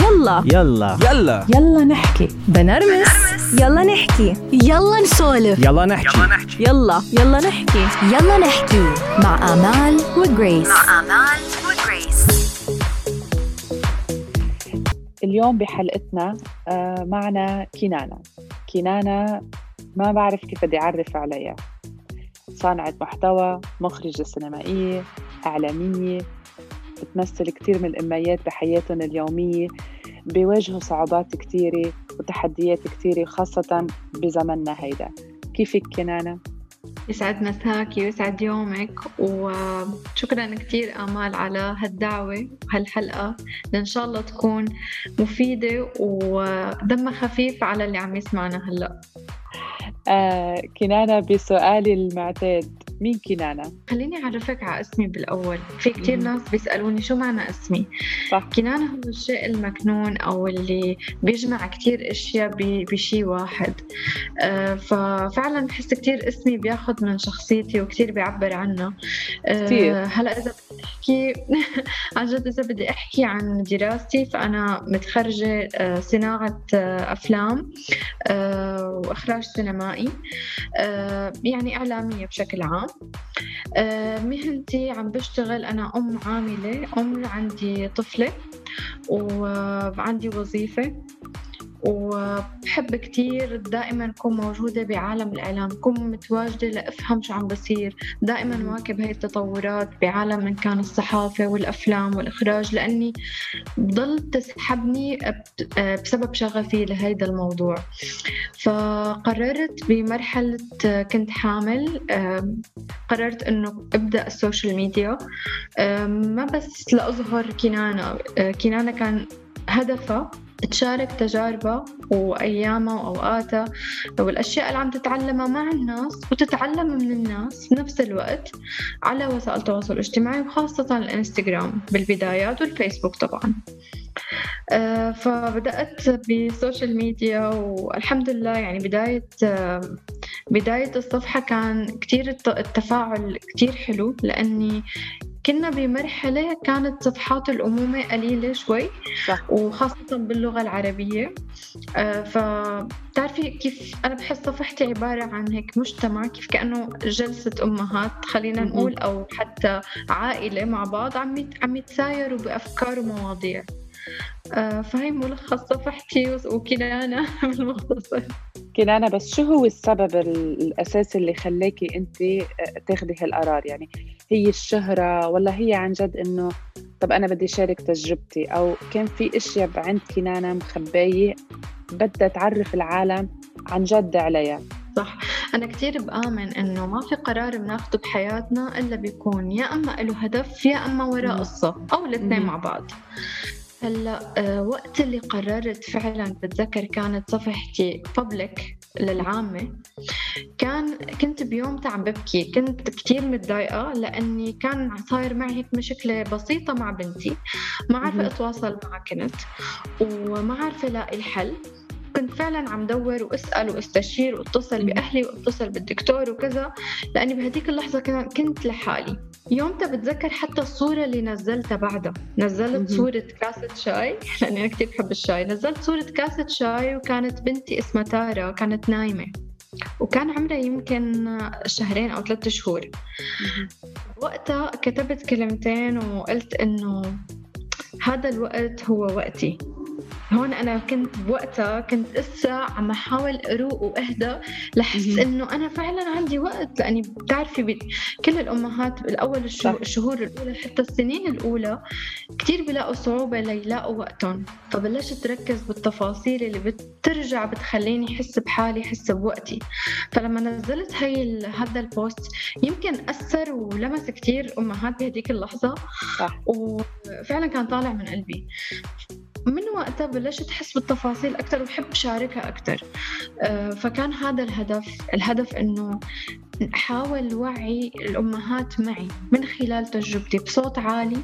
يلا. يلا. يلا. يلا نحكي. بنرمس. يلا نحكي. يلا نسولف. يلا نحكي. يلا يلا. نحكي. يلا نحكي. مع آمال وجريس. آمال وجريس. اليوم بحلقتنا آه، معنا كنانة كنانة ما بعرف كيف بدي أعرف عليها. صانعة محتوى مخرجة سينمائية إعلامية بتمثل كتير من الأميات بحياتهم اليومية بيواجهوا صعوبات كتيرة وتحديات كتيرة خاصة بزمننا هيدا. كيفك كنانة؟ يسعد مساكي ويسعد يومك وشكرا كثير آمال على هالدعوة وهالحلقة. إن شاء الله تكون مفيدة ودمها خفيف على اللي عم يسمعنا هلأ. آه كنانة بسؤالي المعتاد. مين كنانة؟ خليني أعرفك على اسمي بالأول. في كتير مم. ناس بيسألوني شو معنى اسمي. صح. كنانة هو الشيء المكنون أو اللي بيجمع كتير أشياء بشيء واحد. آه، ففعلا بحس كتير اسمي بياخد من شخصيتي وكتير بيعبر عنها آه، كتير. هلأ إذا بدي أحكي عن جد إذا بدي أحكي عن دراستي فأنا متخرجة آه، صناعة أفلام وإخراج سينمائي. يعني إعلامية بشكل عام. مهنتي عم بشتغل أنا أم عاملة أم عندي طفلة وعندي وظيفة. وبحب كتير دائما أكون موجودة بعالم الإعلام أكون متواجدة لأفهم شو عم بصير دائما مواكب هاي التطورات بعالم إن كان الصحافة والأفلام والإخراج لأني بضل تسحبني آه، بسبب شغفي لهيدا الموضوع. فقررت بمرحلة كنت حامل قررت إنه أبدأ ال social media. ما بس لأظهر كنانة آه، كنانة كان هدفها تشارك تجاربها وايامها واوقاتها والأشياء اللي عم تتعلمها مع الناس وتتعلم من الناس بنفس الوقت على وسائل التواصل الاجتماعي وخاصة الإنستغرام بالبدايات والفيسبوك طبعا. آه، فبدأت بال social media والحمد لله يعني بداية آه، بداية الصفحة كان كتير الت- التفاعل كتير حلو لأني كنا بمرحلة كانت صفحات الأمومة قليلة شوي صح. وخاصة باللغة العربية. آه، فبتعرفي كيف أنا بحس صفحتي عبارة عن هيك مجتمع كيف كأنه جلسة أمهات خلينا. نقول أو حتى عائلة مع بعض عم عم يتسايروا بأفكار ومواضيع. فهي ملخص صفحتي وكنانة بالمختصر. كنانة بس شو هو السبب ال- الأساسي اللي خلاكي أنت آه، تاخدي هالقرار؟ يعني هي الشهرة ولا هي عن جد إنه طب أنا بدي شارك تجربتي؟ أو كان في أشياء عند كنانة مخباية بدها تعرف العالم عن جد عليها؟ صح. أنا كتير بآمن إنه ما في قرار بناخده بحياتنا إلا بيكون يا أما له هدف يا أما وراه مم. قصة أو الاثنين. مع بعض. هلا آه، وقت اللي قررت فعلا بتذكر كانت صفحتي بابليك للعامة. كان كنت بيومتها عم ببكي. كنت كتير متضايقة لأني كان صاير معي هيك مشكلة بسيطة مع بنتي. ما عارفة. أتواصل معها كنت وما عارفة ألاقي الحل. كنت فعلا عم دور وأسأل وأستشير وأتصل. بأهلي وأتصل بالدكتور وكذا لأني بهديك اللحظة كنت لحالي. يومتها بتذكر حتى الصورة اللي نزلتها بعدها. نزلت. صورة كاسة شاي لأني أنا كتير بحب الشاي. نزلت صورة كاسة شاي وكانت بنتي اسمها تارا كانت نايمة. وكان عمرها يمكن شهرين أو ثلاثة شهور. وقتها كتبت كلمتين وقلت إنه هذا الوقت هو وقتي. هون أنا كنت بوقتها كنت لسه عم أحاول أروق وأهدى لحس. إنه أنا فعلا عندي وقت لأني بتعرفي بي- كل الأمهات بالأول الشهور, الأولى حتى السنين الأولى كتير بيلاقوا صعوبة ليلاقوا وقتهم. فبلشت تركز بالتفاصيل اللي بترجع بتخليني أحس بحالي أحس بوقتي. فلما نزلت ال- هذا البوست يمكن أثر ولمس كتير أمهات بهديك اللحظة. صح. وفعلا كان طالع من قلبي. من وقتها بلشت أحس بالتفاصيل أكثر وبحب شاركها أكثر آه، فكان هذا الهدف. الهدف إنه أحاول وعي الأمهات معي من خلال تجربتي بصوت عالي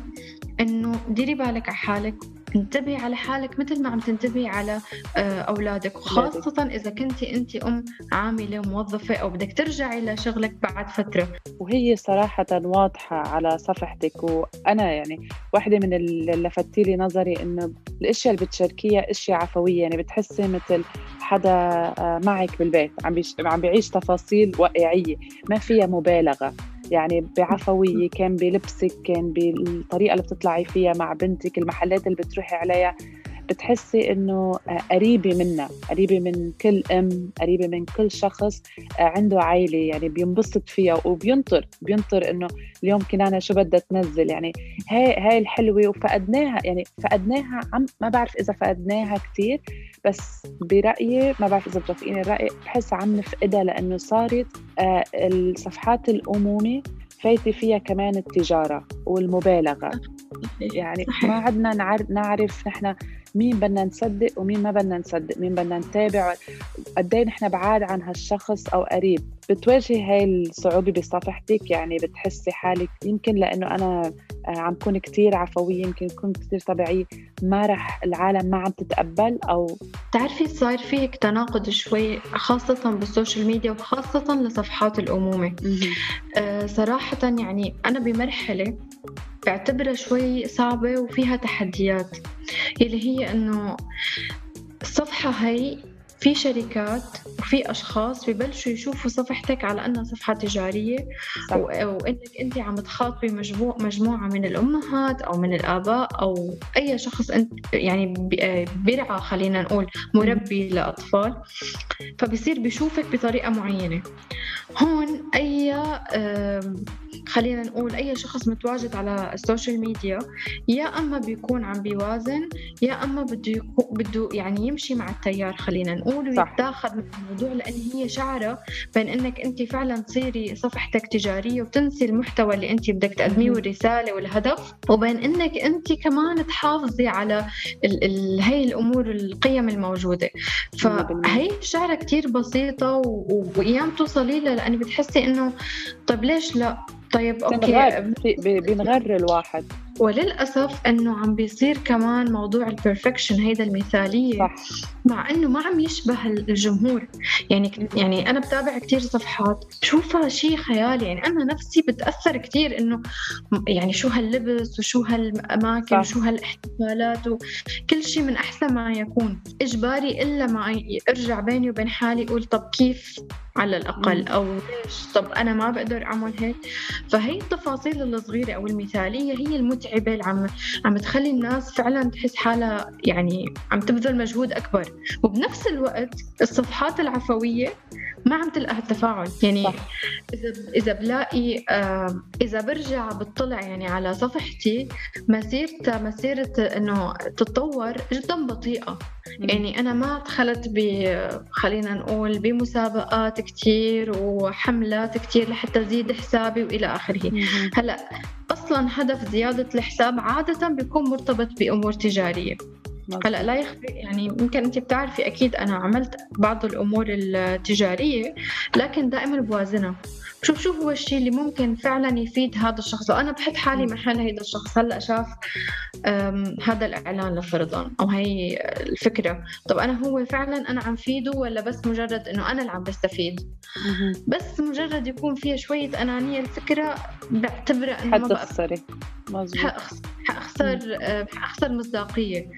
إنه ديري بالك على حالك انتبهي على حالك مثل ما عم تنتبهي على آه، أولادك وخاصة إذا كنتي أنت أم عاملة موظفة أو بدك ترجعي لشغلك بعد فترة. وهي صراحة واضحة على صفحتك وأنا يعني واحدة من اللي لفتي لي نظري إنه الأشياء اللي بتشاركيها أشياء عفوية يعني بتحسي مثل حدا آه، معك بالبيت عم عم بيعيش تفاصيل واقعية ما فيها مبالغة. يعني بعفوية كان بلبسك كان بالطريقة اللي بتطلعي فيها مع بنتك المحلات اللي بتروحي عليها. بتحسي إنه قريبة منا قريبة من كل أم قريبة من كل شخص آه، عنده عائلة يعني بينبسط فيها وبينطر بينطر إنه اليوم كنانة شو بدها تنزل يعني هاي هاي الحلوة وفقدناها يعني فقدناها عم ما بعرف إذا فقدناها كثير بس برأيي ما بعرف إذا بتوافقيني الرأي بحس عم نفقدها لأنه صارت آه، الصفحات الأمومة فايتة فيها كمان التجارة والمبالغة. يعني ما عدنا نعرف نحن مين بدنا نصدق ومين ما بدنا نصدق مين بدنا نتابع قد إيه نحن بعاد عن هالشخص أو قريب. بتواجهي هاي الصعوبة بصفحتك يعني بتحسي حالك يمكن لأنه أنا آه، عم كون كتير عفوية يمكن كون كتير طبيعية. ما رح العالم ما عم تتقبل أو تعرفي صار في هيك تناقض شوي خاصة بالسوشيال ميديا وخاصة لصفحات الأمومة. أه صراحة يعني أنا بمرحلة بعتبرها شوي صعبة وفيها تحديات. يلي هي إنه الصفحة هي في شركات وفي أشخاص ببلشوا يشوفوا صفحتك على أنها صفحة تجارية صح. وإنك أنت عم تخاطبي مجموع مجموعة من الأمهات أو من الآباء أو أي شخص أنت يعني بيرعى خلينا نقول مربي لأطفال. فبصير بيشوفك بطريقة معينة. هون أي خلينا نقول أي شخص متواجد على ال social media يا أما بيكون عم بيوازن يا أما بده بده يعني يمشي مع التيار خلينا نقول. ويتاخذ من الموضوع لأن هي شعرة بين إنك أنت فعلا تصيري صفحتك تجارية وتنسي المحتوى اللي أنت بدك تقدميه والرسالة والهدف. وبين إنك أنت كمان تحافظي على ال ال هي الأمور القيم الموجودة. فهي شعرة كتير بسيطة وأيام توصلي لها لأني بتحسي إنه طيب ليش لا؟ طيب okay. بينغر الواحد. وللأسف إنه عم بيصير كمان موضوع ال perfection هيدا المثالية صح. مع إنه ما عم يشبه الجمهور. يعني يعني أنا بتابع كثير صفحات بشوفها شيء خيالي. يعني أنا نفسي بتأثر كثير إنه يعني شو هاللبس وشو هالأماكن وشو هالاحتفالات وكل شيء من أحسن ما يكون. إجباري إلا ما ارجع بيني وبين حالي أقول طب كيف على الأقل؟ أو ليش؟ طب أنا ما بقدر أعمل هيك. فهي التفاصيل الصغيرة أو المثالية هي المتعبة اللي عم عم تخلي الناس فعلا تحس حالها يعني عم تبذل مجهود أكبر. وبنفس الوقت الصفحات العفوية ما عم تلقى هالتفاعل. يعني صح. إذا إذا بلاقي إذا برجع بطلع يعني على صفحتي مسيرة مسيرة إنه تتطور جدا بطيئة. يعني أنا ما دخلت ب خلينا نقول بمسابقات كتير وحملات كتير لحتى زيد حسابي وإلى آخره. هلأ أصلا هدف زيادة الحساب عادة بيكون مرتبط بأمور تجارية. هلأ لا يخفي يعني يمكن انت بتعرفي أكيد أنا عملت بعض الأمور التجارية لكن دائما بوازنها. بشوف شو هو الشيء اللي ممكن فعلا يفيد هذا الشخص؟ وأنا بحط حالي محل هذا الشخص. هلأ شاف هذا الإعلان لفرضا أو هي الفكرة. طب أنا هو فعلا أنا عم فيده ولا بس مجرد إنه أنا اللي عم بستفيد؟ بس مجرد يكون فيها شوية أنانية الفكرة بعتبرها إنه ما بقى مظبوط. حاخسر آه، حاخسر مصداقية.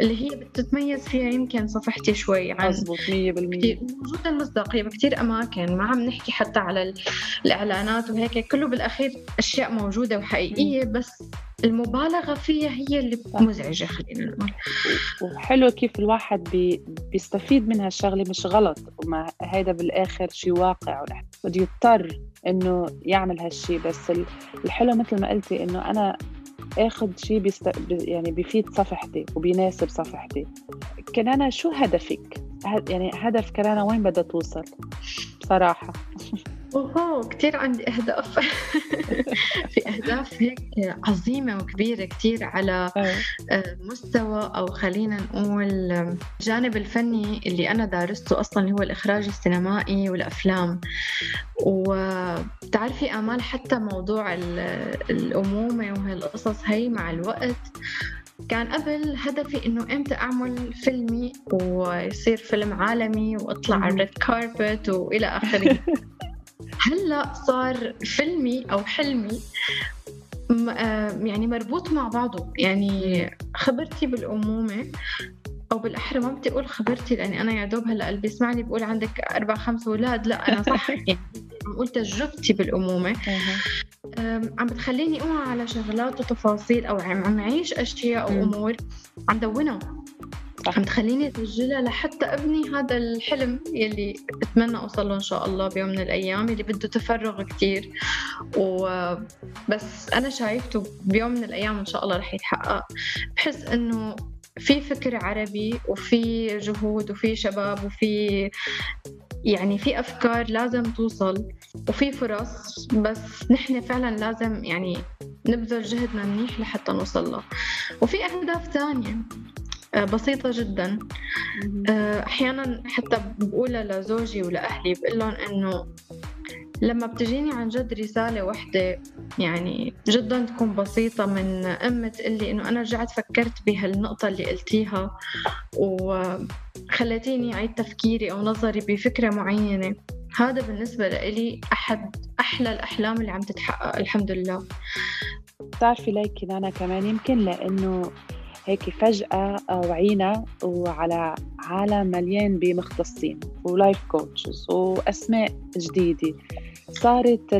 اللي هي بتتميز فيها يمكن صفحتي شوي عن مظبوط 100% وجود المصداقية بكثير أماكن ما عم نحكي حتى على الإعلانات وهيك كله بالأخير أشياء موجودة وحقيقية بس المبالغة فيها هي اللي مزعجة خلينا نقول. وحلو كيف الواحد بي بيستفيد من هالشغلة مش غلط. وما هيدا بالآخر شيء واقع بده يضطر إنه يعمل هالشيء بس الحلو مثل ما قلتي إنه أنا آخذ شيء بيست... يعني بيفيد صفحتي وبيناسب صفحتي كنانا شو هدفك؟ يعني هدف كنانا وين بدها توصل؟ بصراحة اوه كثير عندي أهداف. في أهداف هيك عظيمة وكبيرة كثير على آه. آه، مستوى أو خلينا نقول الجانب الفني اللي أنا دارسته أصلا اللي هو الإخراج السينمائي والأفلام. وتعرفي آمال حتى موضوع الأمومة وهالقصص هي مع الوقت. كان قبل هدفي إنه إمتى أعمل فيلمي ويصير فيلم عالمي وأطلع على الريد كاربت وإلى آخره. هلا صار فيلمي أو حلمي يعني مربوط مع بعضه. يعني خبرتي بالأمومة أو بالأحرى ما بدي أقول خبرتي لأني أنا يا دوب هلأ اللي بيسمعني بقول عندك أربع خمس أولاد. لا أنا صح. يعني عم أقول تجربتي بالأمومة. عم بتخليني أوعى على شغلات وتفاصيل أو عم أعيش أشياء أو أمور. عم دونها. صح. عم تخليني أسجلها لحتى أبني هذا الحلم يلي بتمنى أوصل له إن شاء الله بيوم من الأيام اللي بده تفرغ كثير وبس أنا شايفته بيوم من الأيام إن شاء الله رح يتحقق. بحس إنه في فكر عربي وفي جهود وفي شباب وفي يعني في أفكار لازم توصل وفي فرص بس نحن فعلا لازم يعني نبذل جهدنا منيح لحتى نوصل له. وفي أهداف ثانية آه، بسيطة جدا. آه، أحيانا حتى بقولها لزوجي ولأهلي بقول لهم إنه لما بتجيني عن جد رسالة وحدة يعني جدا تكون بسيطة من أم تقلي إنه أنا رجعت فكرت بهالنقطة اللي قلتيها وخليتيني أعيد تفكيري أو نظري بفكرة معينة. هذا بالنسبة لي أحد أحلى الأحلام اللي عم تتحقق الحمد لله. بتعرفي ليك أنا كمان يمكن لأنه هيك فجأة وعينا وعلى عالم مليان بمختصين ولايف كوتشز وأسماء جديدة صارت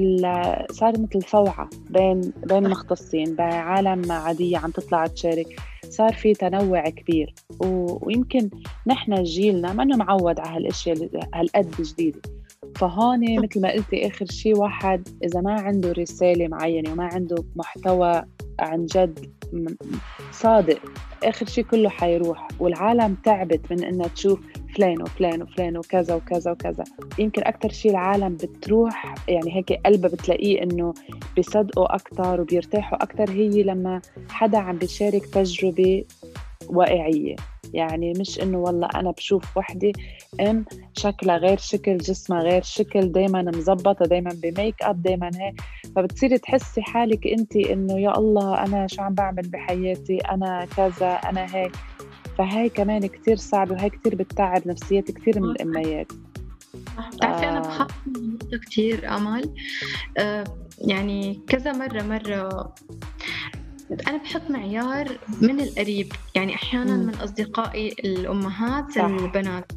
صار مثل فوعة بين بين المختصين بعالم عادية عم تطلع تشارك صار في تنوع كبير. ويمكن نحن جيلنا ما معود على هالأشياء هالقد جديده فهون مثل ما قلتي آخر شيء واحد إذا ما عنده رسالة معينة وما عنده محتوى عن جد صادق. آخر شيء كله حيروح والعالم تعبت من إنها تشوف فلان وفلان وفلان وكذا وكذا وكذا. يمكن أكثر شيء العالم بتروح يعني هيك قلبها بتلاقيه إنه بيصدقوا أكثر وبيرتاحوا أكثر هي لما حدا عم بيشارك تجربة واقعية. يعني مش إنه والله أنا بشوف وحدة ام شكلها غير شكل جسمها غير شكل دائما مزبطة دائما بميك أب دائما هيك. فبتصيري تحسي حالك انت إنه يا الله أنا شو عم بعمل بحياتي؟ أنا كذا أنا هيك. فهي كمان كتير صعبة وهي كتير بتتعب نفسيات كتير من الأميات بتعرفي أنا بخاف من كتير أمل آه يعني كذا مرة مرة أنا بحط معيار من القريب. يعني أحيانا من أصدقائي الأمهات صح. البنات.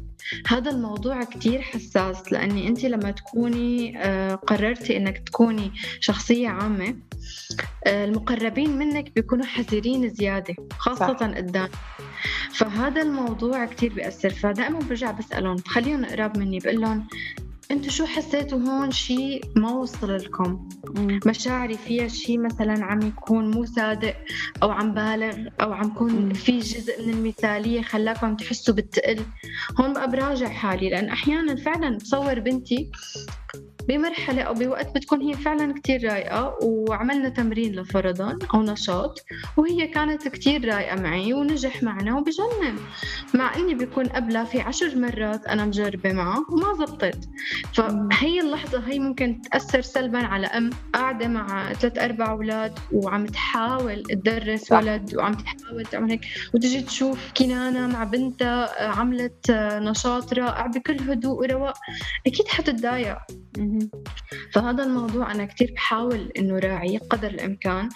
هذا الموضوع كتير حساس لأني أنت لما تكوني آه، قررتي أنك تكوني شخصية عامة آه، المقربين منك بيكونوا حذرين زيادة خاصة قدام. فهذا الموضوع كتير بيأثر. فدائما برجع بسألهم خليهم قراب مني بقول لهم أنتوا شو حسيتوا هون شيء ما وصل لكم؟ مشاعري فيها شيء مثلا عم يكون مو صادق أو عم بالغ أو عم يكون في جزء من المثالية خلاكم تحسوا بالتقل؟ هون بقى براجع حالي لأن أحيانا فعلا بصور بنتي بمرحلة أو بوقت بتكون هي فعلا كتير رايقة وعملنا تمرين لفرضا أو نشاط وهي كانت كتير رايقة معي ونجح معنا وبجنن. مع إني بيكون قبلها في عشر مرات أنا مجربة معه وما زبطت فهي اللحظة هي ممكن تأثر سلبا على أم قاعدة مع ثلاث أربع أولاد وعم تحاول تدرس ولد وعم تحاول تعمل هيك. وتجي تشوف كنانة مع بنتها عملت نشاط رائع بكل هدوء ورواق أكيد حتتضايق. فهذا الموضوع أنا كثير بحاول إنه راعيه قدر الإمكان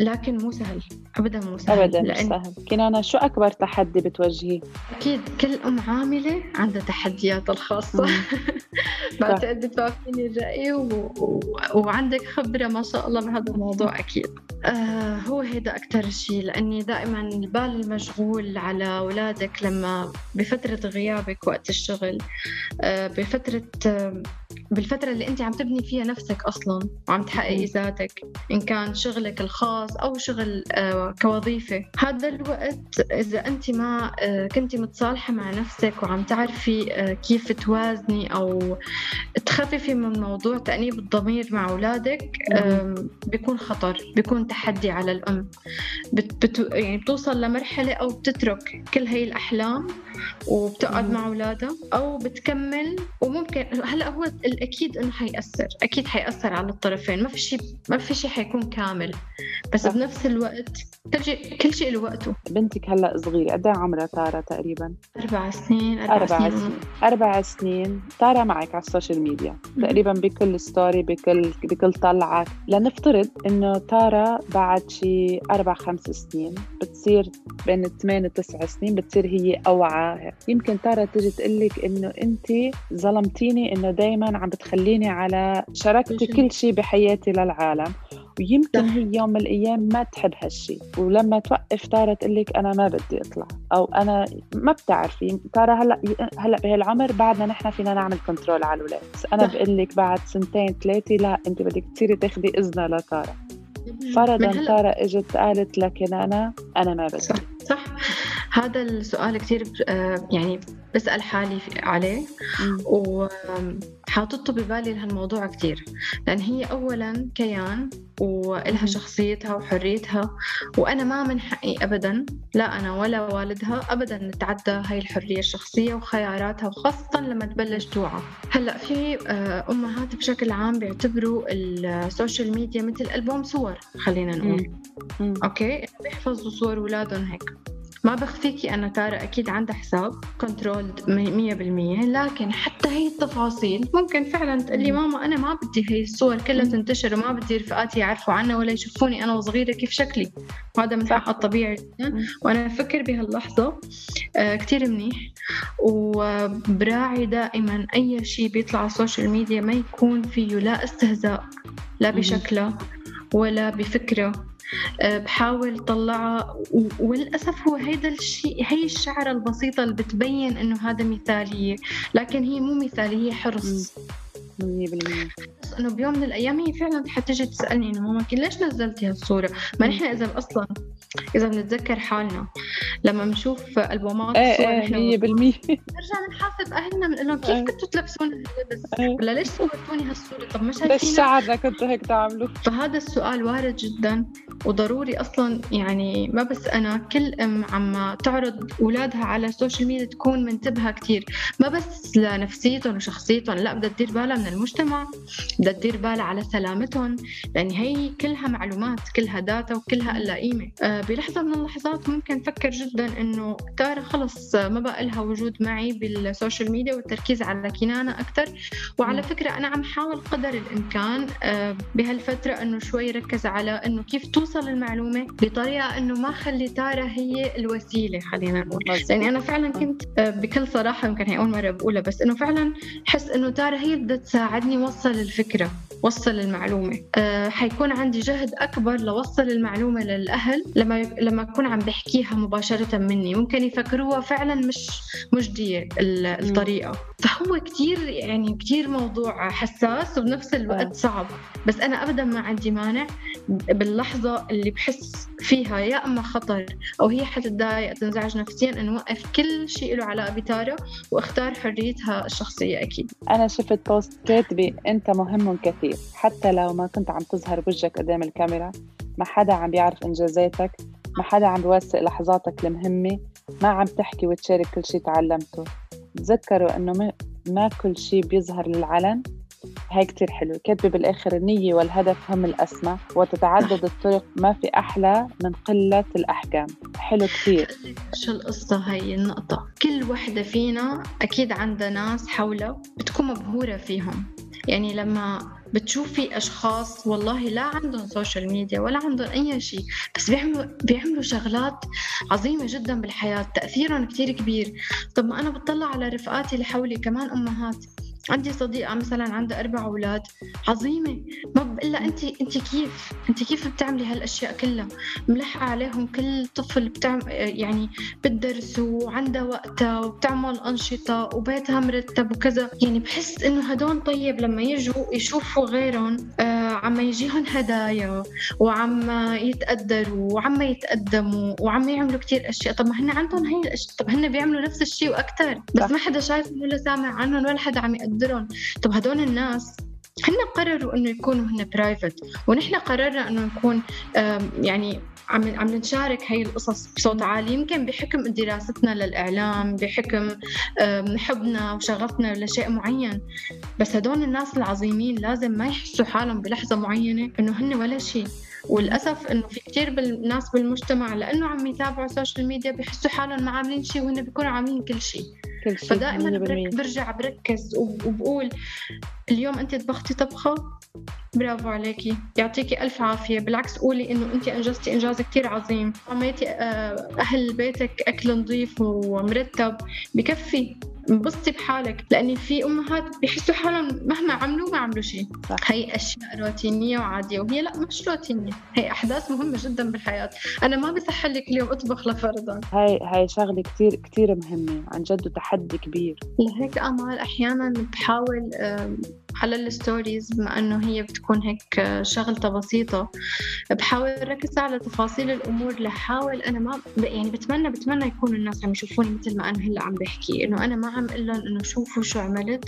لكن مو سهل. أبدا مو سهل. أبدا لأن... سهل. كنانا شو أكبر تحدي بتواجهيه؟ أكيد كل أم عاملة عندها تحديات الخاصة. بعتقد بتوافقيني الرأي و... و... وعندك خبرة ما شاء الله بهذا الموضوع أكيد. آه هو هيدا أكثر شيء لأني دائما البال المشغول على أولادك لما بفترة غيابك وقت الشغل آه بفترة آه بالفترة اللي أنت عم تبني فيها نفسك أصلا وعم تحققي ذاتك إن كان شغلك الخاص أو شغل آه كوظيفة. هذا الوقت إذا أنت ما آه كنتي متصالحة مع نفسك وعم تعرفي آه كيف توازني أو تخففي من موضوع تأنيب الضمير مع أولادك بيكون خطر بيكون تحدي على الأم. بت بت يعني بتوصل لمرحلة أو بتترك كل هاي الأحلام وبتقعد مع أولادها أو بتكمل. وممكن هلأ هو الأكيد إنه حيأثر. أكيد حيأثر على الطرفين. ما في شيء ما في شيء حيكون كامل. بس صح. بنفس الوقت كل شيء كل شيء له وقته. بنتك هلأ صغيرة. قد إيه عمرها تارا تقريبا؟ أربع سنين أربع, أربع سنين, سنين. أربع سنين. تارا معك على ال social media. تقريبا بكل story بكل بكل طلعة. لنفترض إنه تارا بعد شي أربع خمس سنين. بتصير بين الثمان وتسع سنين بتصير هي أوعى يمكن تارا تجي تقول لك إنه أنت ظلمتيني إنه دايما عم بتخليني على شاركتي كل شيء بحياتي للعالم. ويمكن. هي يوم من الأيام ما تحب هالشي. ولما توقف تارا تقول لك أنا ما بدي أطلع. أو أنا ما بتعرفي. تارا هلأ هلأ بهالعمر بعدنا نحن فينا نعمل كنترول على الأولاد. بس أنا. بقول لك بعد سنتين ثلاثة لا أنت بدك تصيري تاخذي إذنها لتارا من فرضا تارا إجت قالت لك أنا أنا ما بدي. صح؟ هذا السؤال كثير يعني بسأل حالي عليه. مم. وحاطته ببالي لهالموضوع كثير لأن هي أولا كيان وإلها. شخصيتها وحريتها. وأنا ما من حقي أبدا لا أنا ولا والدها أبدا نتعدى هاي الحرية الشخصية وخياراتها وخاصة لما تبلش توعى. هلأ في آه، أمهات بشكل عام بيعتبروا ال social media مثل ألبوم صور خلينا نقول. مم. okay؟ بيحفظوا صور أولادهم هيك. ما بخفيكي أنا تارا أكيد عندها حساب controlled مية بالمية لكن حتى هي التفاصيل ممكن فعلا تقلي. ماما أنا ما بدي هي الصور كلها. تنتشر وما بدي رفقاتي يعرفوا عنها ولا يشوفوني أنا وصغيرة كيف شكلي وهذا من. حقها الطبيعي جدا. وأنا أفكر بهاللحظة آه كتير منيح وبراعي دائما أي شيء بيطلع على ال social media ما يكون فيه لا استهزاء لا. بشكلة ولا بفكرة بحاول طلعها و- وللأسف هو هيدا الشيء هي الشعرة البسيطة اللي بتبين إنه هذا مثالية لكن هي مو مثالية هي حرص. مية بالمية بس إنه بيوم من الأيام هي فعلا حتجي تسألني إنه ماما ليش نزلتي هالصورة ما. نحن إذا أصلا إذا بنتذكر حالنا لما بنشوف ألبومات إيه صور إيه نحن مية بالمية نرجع بنحاسب أهلنا بنقول لهم كيف إيه. كنتوا تلبسون هاللبس إيه. ولا ليش صورتوني هالصورة طب ما ليش شايفين شعرنا كنتوا هيك تعملوا فهذا السؤال وارد جدا وضروري أصلا يعني ما بس أنا كل أم عم تعرض أولادها على ال social media تكون منتبهة كثير ما بس لنفسيتهم وشخصيتهم لا بدها تدير بالها من المجتمع بدها تدير بالها على سلامتهم لأن هي كلها معلومات كلها data وكلها لها قيمة. آه، بلحظة من اللحظات ممكن فكر جدا إنه تارا خلص ما بقى لها وجود معي بال social media والتركيز على كنانة أكثر وعلى. فكرة أنا عم حاول قدر الإمكان آه، بهالفترة إنه شوي ركز على إنه كيف توصل المعلومة بطريقة إنه ما خلي تارا هي الوسيلة خلينا نقول. لأني أنا فعلا كنت آه، بكل صراحة يمكن هي أول مرة بقولها بس إنه فعلا حس إنه تارا هي بدها تساعدني وصل الفكرة وصل المعلومة. أه حيكون عندي جهد أكبر لوصل المعلومة للأهل لما لما أكون عم بحكيها مباشرة مني. ممكن يفكروها فعلا مش مجدية ال- الطريقة. فهو كتير يعني كتير موضوع حساس وبنفس الوقت آه. صعب. بس أنا أبدا ما عندي مانع. باللحظة اللي بحس فيها يا أما خطر أو هي حتتضايق تنزعج نفسيا أن وقف كل شيء له علاقة بتارا واختار حريتها الشخصية أكيد. أنا شفت بوست كاتبة أنت مهم كثير حتى لو ما كنت عم تظهر بوجهك قدام الكاميرا ما حدا عم بيعرف إنجازاتك ما حدا عم بيوثق لحظاتك المهمة ما عم تحكي وتشارك كل شيء تعلمته. تذكروا ما- ما كل شيء بيظهر للعلن هاي كتير حلو كاتبة بالآخر النية والهدف هم الأسمى وتتعدد الطرق ما في أحلى من قلة الأحكام. حلو كتير. شو القصة هاي النقطة؟ كل وحدة فينا أكيد عندها ناس حولها بتكون مبهورة فيهم. يعني لما بتشوفي أشخاص والله لا عندهم سوشيال ميديا ولا عندهم أي شيء بس بيعملوا بيعملوا شغلات عظيمة جدا بالحياة تأثيرهم كتير كبير. طب ما أنا بطلع على رفقاتي اللي حولي كمان أمهات. عندي صديقة مثلا عندها أربع أولاد عظيمة. ما بقول لها أنت أنت كيف أنت كيف بتعملي هالأشياء كلها؟ ملحقة عليهم كل طفل بتعمل يعني بتدرسوا وعندها وقتها وبتعمل أنشطة وبيتها مرتب وكذا. يعني بحس إنه هدول طيب لما يجوا يشوفوا غيرهم آه عم يجيهم هدايا وعم يتقدروا وعم يتقدموا وعم يعملوا كتير أشياء. طب ما هن عندهم هي الأشياء طب هن بيعملوا نفس الشيء وأكثر بس. ما حدا شايفهم ولا سامع عنهم ولا حدا عم يقدرهم. طب هدول الناس هن قرروا إنه يكونوا هن private ونحن قررنا إنه نكون يعني عم عم نشارك هاي القصص بصوت عالي يمكن بحكم دراستنا للإعلام بحكم حبنا وشغفنا لشيء معين. بس هدول الناس العظيمين لازم ما يحسوا حالهم بلحظة معينة إنه هن ولا شيء. وللأسف إنه في كتير بالناس بالمجتمع لأنه عم يتابعوا السوشيال ميديا بيحسوا حالهم ما عاملين شيء وهن بيكونوا عاملين كل شيء. فدائما برك 100% برجع بركز وب- وبقول اليوم أنت طبختي طبخة؟ برافو عليكي يعطيكي ألف عافية. بالعكس قولي إنه أنت انجزتي إنجاز كتير عظيم. عملتي آه، أهل بيتك أكل نظيف ومرتب. بكفي. انبسطي بحالك لأني في أمهات بيحسوا حالهم مهما عملوا ما عملوا شيء. هي أشياء روتينية وعادية وهي لا مش روتينية هي أحداث مهمة جدا بالحياة. أنا ما بسحل لك اليوم أطبخ لفرضا. هاي هاي شغلة كتير كتير مهمة عن جد وتحدي كبير. لهيك أمل أحيانا بحاول على الستوريز بما إنه هي بتكون هيك آه، شغلة بسيطة. بحاول ركز على تفاصيل الأمور لحاول أنا ما ب- يعني بتمنى بتمنى يكون الناس عم يشوفوني مثل ما أنا هلأ عم بحكي. إنه أنا ما عم أقول لهم إنه شوفوا شو عملت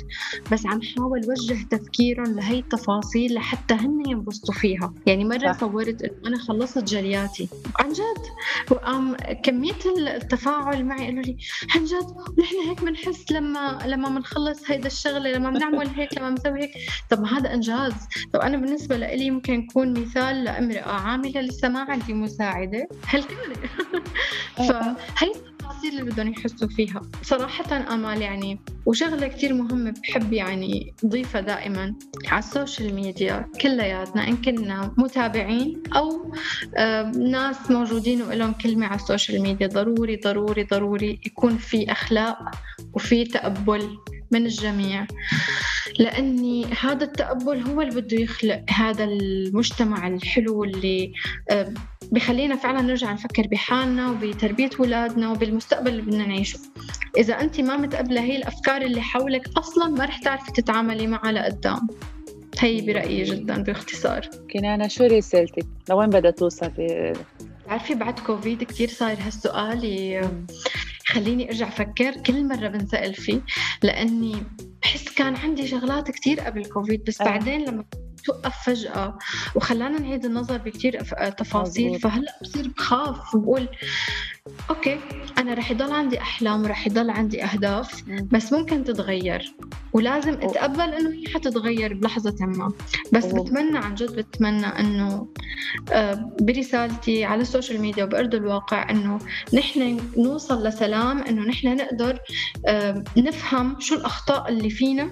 بس عم حاول وجه تفكيرهم لهي التفاصيل لحتى هن ينبسطوا فيها. يعني صح. صورت إنه أنا خلصت جلياتي. عن جد؟ وقام كمية التفاعل معي قالوا لي عن جد؟ ونحن هيك بنحس لما لما بنخلص هيدا الشغلة لما بنعمل هيك لما بنسوي هيك. طب هذا إنجاز. طب أنا بالنسبة لإلي ممكن يكون مثال لامرأة عاملة لسه ما عندي مساعدة. هالكلمه فهي التفاصيل اللي بدهم يحسوا فيها. صراحة أمال يعني وشغلة كتير مهمة بحب يعني ضيفها دائما على السوشيال ميديا. كلياتنا إن كنا متابعين أو ناس موجودين ولهم كلمة على السوشيال ميديا. ضروري ضروري ضروري يكون في أخلاق وفي تقبل. من الجميع. لأني هذا التقبل هو اللي بده يخلق هذا المجتمع الحلو اللي آه، بخلينا فعلا نرجع نفكر بحالنا وبتربية أولادنا وبالمستقبل اللي بدنا نعيشه. إذا أنت ما متقبلة هي الأفكار اللي حولك أصلا ما رح تعرفي تتعاملي معها لقدام. هي برأيي جدا باختصار. كنانة شو رسالتك؟ لوين بدها توصل؟ ب- تعرفي بعد كوفيد كتير صاير هالسؤال خليني أرجع أفكر كل مرة بنسأل فيه لأني بحس كان عندي شغلات كتير قبل كوفيد بس أه. بعدين لما توقف فجأة وخلانا نعيد النظر بكتير أف- تفاصيل. فهلأ بصير بخاف وبقول okay أنا رح يضل عندي أحلام ورح يضل عندي أهداف. بس ممكن تتغير ولازم أتقبل إنه هي حتتغير بلحظة ما بس بتمنى عن جد بتمنى إنه آه، برسالتي على السوشيال ميديا وبأرض الواقع إنه نحن نوصل لسلام إنه نحن نقدر آه، نفهم شو الأخطاء اللي فينا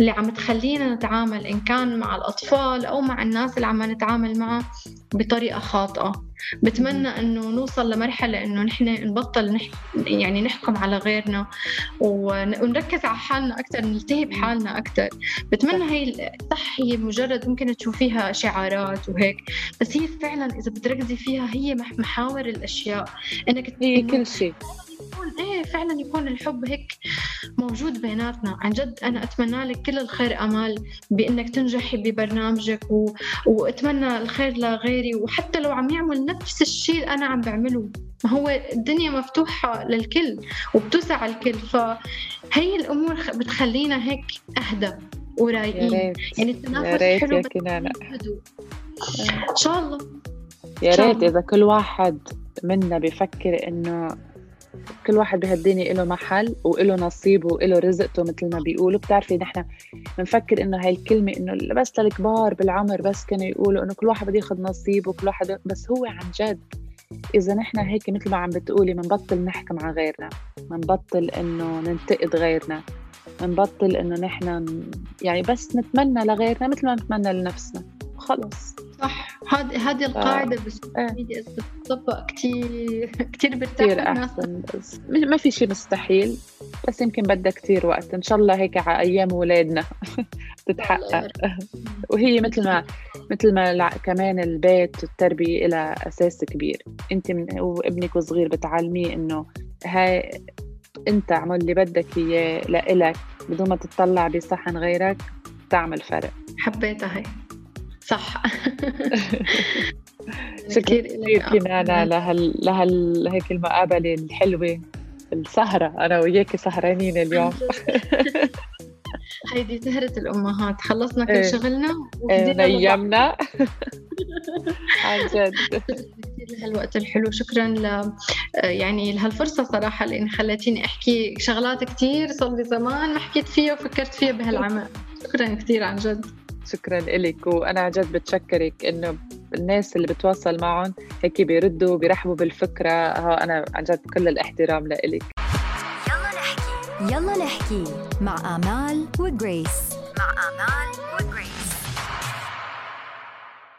اللي عم تخلينا نتعامل إن كان مع الأطفال أو مع الناس اللي عم نتعامل معها بطريقة خاطئة. بتمنى إنه نوصل لمرحلة إنه نحن نبطل نح... يعني نحكم على غيرنا ون... ونركز على حالنا أكثر نلتهي بحالنا أكثر بتمنى هي صح هي مجرد ممكن تشوفيها شعارات وهيك بس هي فعلا إذا بتركزي فيها هي مح- محاور الأشياء إنك هي إنه كل شيء. يكون إيه فعلا يكون الحب هيك موجود بيناتنا. عن جد أنا أتمنى لك كل الخير أمال بإنك تنجحي ببرنامجك و... وأتمنى الخير لغيري وحتى لو عم يعمل نفس الشيء اللي أنا عم بعمله. ما هو الدنيا مفتوحة للكل وبتوسع الكل. فهي الأمور بتخلينا هيك أهدى ورايقين. يعني التنافس حلو هدوء. إن شاء الله. يا ريت. إذا كل واحد منا بفكر إنه كل واحد بهالدنيا له محل وله نصيب وله رزقته مثل ما بيقولوا. بتعرفي نحن بنفكر إنه هاي الكلمة إنه بس للكبار بالعمر بس كانوا يقولوا إنه كل واحد بده ياخذ نصيب وكل واحد بس هو عن جد. إذا نحن هيك مثل ما عم بتقولي بنبطل نحكم على غيرنا. بنبطل إنه ننتقد غيرنا. بنبطل إنه نحن يعني بس نتمنى لغيرنا مثل ما نتمنى لنفسنا. خلص صح. هذه هذه القاعدة بالسوشيال إيه. ميديا إذا بتطبق كتير كتير برتاح كثير أحسن. ما في شيء مستحيل بس يمكن بدها كثير وقت. إن شاء الله هيك على أيام اولادنا تتحقق. وهي مثل ما مثل ما كمان البيت والتربية لها أساس كبير. أنت من وابنك صغير بتعلميه إنه هاي أنت اعمل اللي بدك إياه لإلك. بدون ما تطلع بصحن غيرك تعمل فرق. حبيتها هي. صح. شكرا كثير إلك كنانة لهال لهال هيك المقابلة الحلوة السهرة. أنا وياكي سهرانين اليوم. هيدي سهرة الأمهات. خلصنا كل إيه. شغلنا إيه، وهدينا لبعض. نيمنا عن جد. لهالوقت الحلو. شكرا ل يعني لهالفرصة صراحة لأن خلتيني أحكي شغلات كتير صار لي زمان ما حكيت فيها وفكرت فيها بهالعمل. شكرا كثير عن جد. شكرا لك وأنا عن جد بتشكرك إنه الناس اللي بتواصل معهم هيك بيردوا بيرحبوا بالفكرة. ها أنا عن جد كل الاحترام لإلك. يلا نحكي. يلا نحكي مع آمال وجريس. مع آمال